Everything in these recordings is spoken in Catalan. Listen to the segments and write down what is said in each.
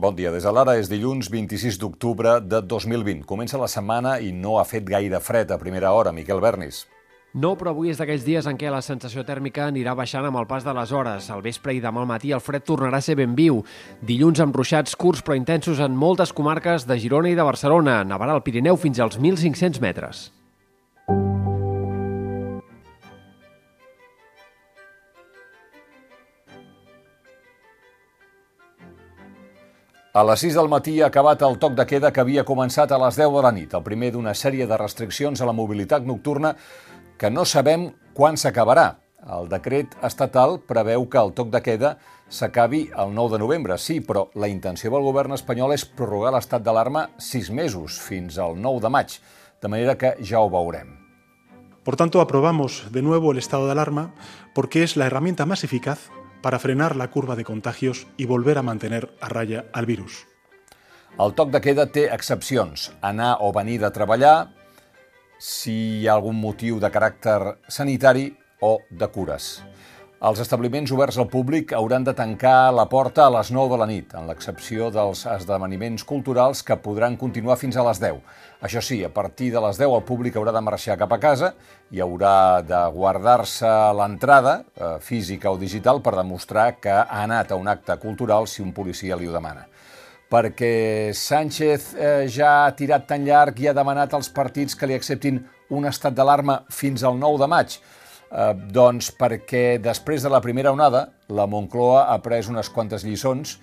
Bon dia. Des de l'ara és dilluns 26 d'octubre de 2020. Comença la setmana i no ha fet gaire fred a primera hora. Miquel Bernis. No, però avui és d'aquells dies en què la sensació tèrmica anirà baixant amb el pas de les hores. Al vespre i demà al matí el fred tornarà a ser ben viu. Dilluns amb ruixats curts però intensos en moltes comarques de Girona i de Barcelona. Nevarà el Pirineu fins als 1.500 metres. A les 6 del matí ha acabat el toc de queda que havia començat a les 10 de la nit, el primer d'una sèrie de restriccions a la mobilitat nocturna que no sabem quan s'acabarà. El decret estatal preveu que el toc de queda s'acabi el 9 de novembre, sí, però la intenció del govern espanyol és prorrogar l'estat d'alarma sis mesos, fins al 9 de maig, de manera que ja ho veurem. Por tanto, aprobamos de nuevo el estado de alarma porque es la herramienta más eficaz para frenar la curva de contagios y volver a mantener a raya al virus. El toc de queda té excepcions. Anar o venir de treballar, si hi ha algun motiu de caràcter sanitari o de cures. Els establiments oberts al públic hauran de tancar la porta a les 9 de la nit, en l'excepció dels esdeveniments culturals que podran continuar fins a les 10. Això sí, a partir de les 10 el públic haurà de marxar cap a casa i haurà de guardar-se l'entrada, eh, física o digital, per demostrar que ha anat a un acte cultural si un policia li ho demana perquè Sánchez eh, ja ha tirat tan llarg i ha demanat als partits que li acceptin un estat d'alarma fins al 9 de maig. Eh, doncs perquè després de la primera onada, la Moncloa ha pres unes quantes lliçons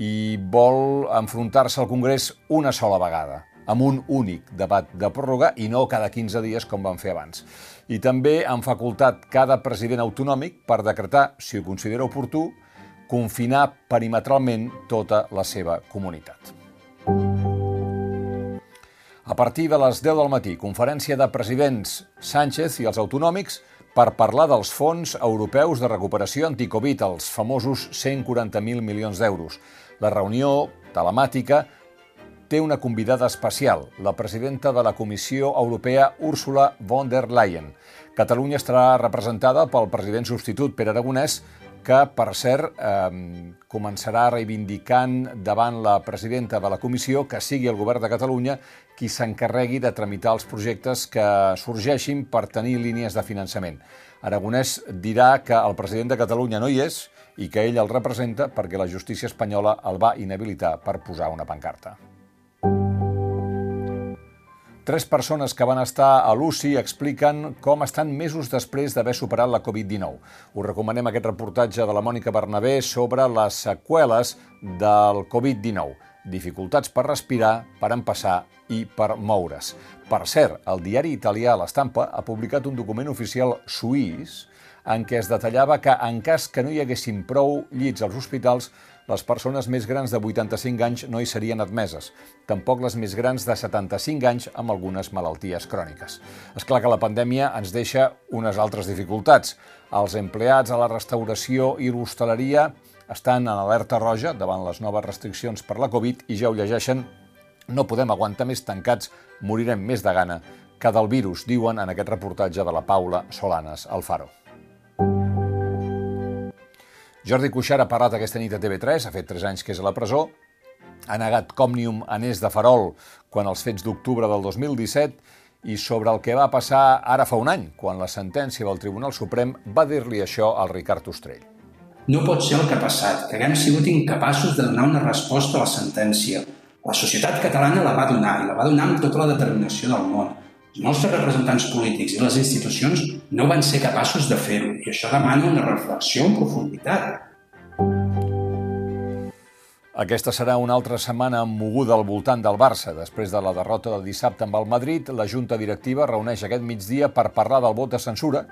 i vol enfrontar-se al Congrés una sola vegada, amb un únic debat de pròrroga i no cada 15 dies com van fer abans. I també han facultat cada president autonòmic per decretar, si ho considera oportú, confinar perimetralment tota la seva comunitat. A partir de les 10 del matí, conferència de presidents Sánchez i els autonòmics per parlar dels fons europeus de recuperació anticovid, els famosos 140.000 milions d'euros. La reunió telemàtica té una convidada especial, la presidenta de la Comissió Europea, Úrsula von der Leyen. Catalunya estarà representada pel president substitut, Pere Aragonès, que, per cert, començarà reivindicant davant la presidenta de la comissió que sigui el govern de Catalunya qui s'encarregui de tramitar els projectes que sorgeixin per tenir línies de finançament. Aragonès dirà que el president de Catalunya no hi és i que ell el representa perquè la justícia espanyola el va inhabilitar per posar una pancarta. Tres persones que van estar a l'UCI expliquen com estan mesos després d'haver superat la Covid-19. Us recomanem aquest reportatge de la Mònica Bernabé sobre les seqüeles del Covid-19. Dificultats per respirar, per empassar i per moure's. Per cert, el diari italià L'Estampa ha publicat un document oficial suís en què es detallava que en cas que no hi haguessin prou llits als hospitals, les persones més grans de 85 anys no hi serien admeses, tampoc les més grans de 75 anys amb algunes malalties cròniques. És clar que la pandèmia ens deixa unes altres dificultats. Els empleats a la restauració i l'hostaleria estan en alerta roja davant les noves restriccions per la Covid i ja ho llegeixen no podem aguantar més tancats, morirem més de gana que del virus, diuen en aquest reportatge de la Paula Solanes, al Faro. Jordi Cuixart ha parlat aquesta nit a TV3, ha fet 3 anys que és a la presó, ha negat Còmnium anés de farol quan els fets d'octubre del 2017 i sobre el que va passar ara fa un any, quan la sentència del Tribunal Suprem va dir-li això al Ricard Ostrell. No pot ser el que ha passat, que haguem sigut incapaços de donar una resposta a la sentència. La societat catalana la va donar, i la va donar amb tota la determinació del món. Els nostres representants polítics i les institucions no van ser capaços de fer-ho i això demana una reflexió en profunditat. Aquesta serà una altra setmana moguda al voltant del Barça. Després de la derrota de dissabte amb el Madrid, la Junta Directiva reuneix aquest migdia per parlar del vot de censura,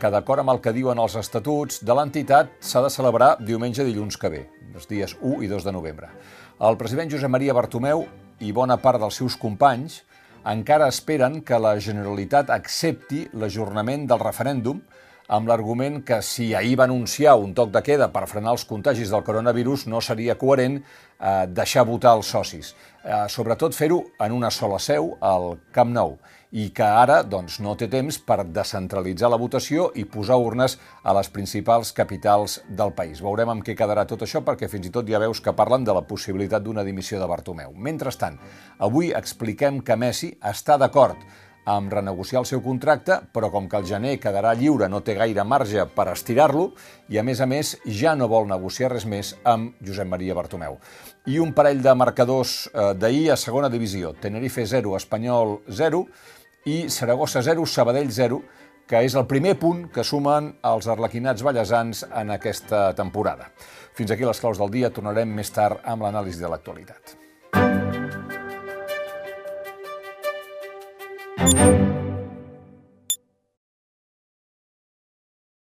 que d'acord amb el que diuen els estatuts de l'entitat s'ha de celebrar diumenge dilluns que ve, els dies 1 i 2 de novembre. El president Josep Maria Bartomeu i bona part dels seus companys encara esperen que la Generalitat accepti l'ajornament del referèndum amb l'argument que si ahir va anunciar un toc de queda per frenar els contagis del coronavirus no seria coherent eh, deixar votar els socis. Eh, sobretot fer-ho en una sola seu, al Camp Nou. i que ara doncs, no té temps per descentralitzar la votació i posar urnes a les principals capitals del país. Veurem amb què quedarà tot això perquè fins i tot ja veus que parlen de la possibilitat d'una dimissió de Bartomeu. Mentrestant, avui expliquem que Messi està d'acord amb renegociar el seu contracte, però com que el gener quedarà lliure no té gaire marge per estirar-lo i, a més a més, ja no vol negociar res més amb Josep Maria Bartomeu. I un parell de marcadors eh, d'ahir a segona divisió. Tenerife 0, Espanyol 0 i Saragossa 0, Sabadell 0, que és el primer punt que sumen els arlequinats ballesans en aquesta temporada. Fins aquí les claus del dia. Tornarem més tard amb l'anàlisi de l'actualitat.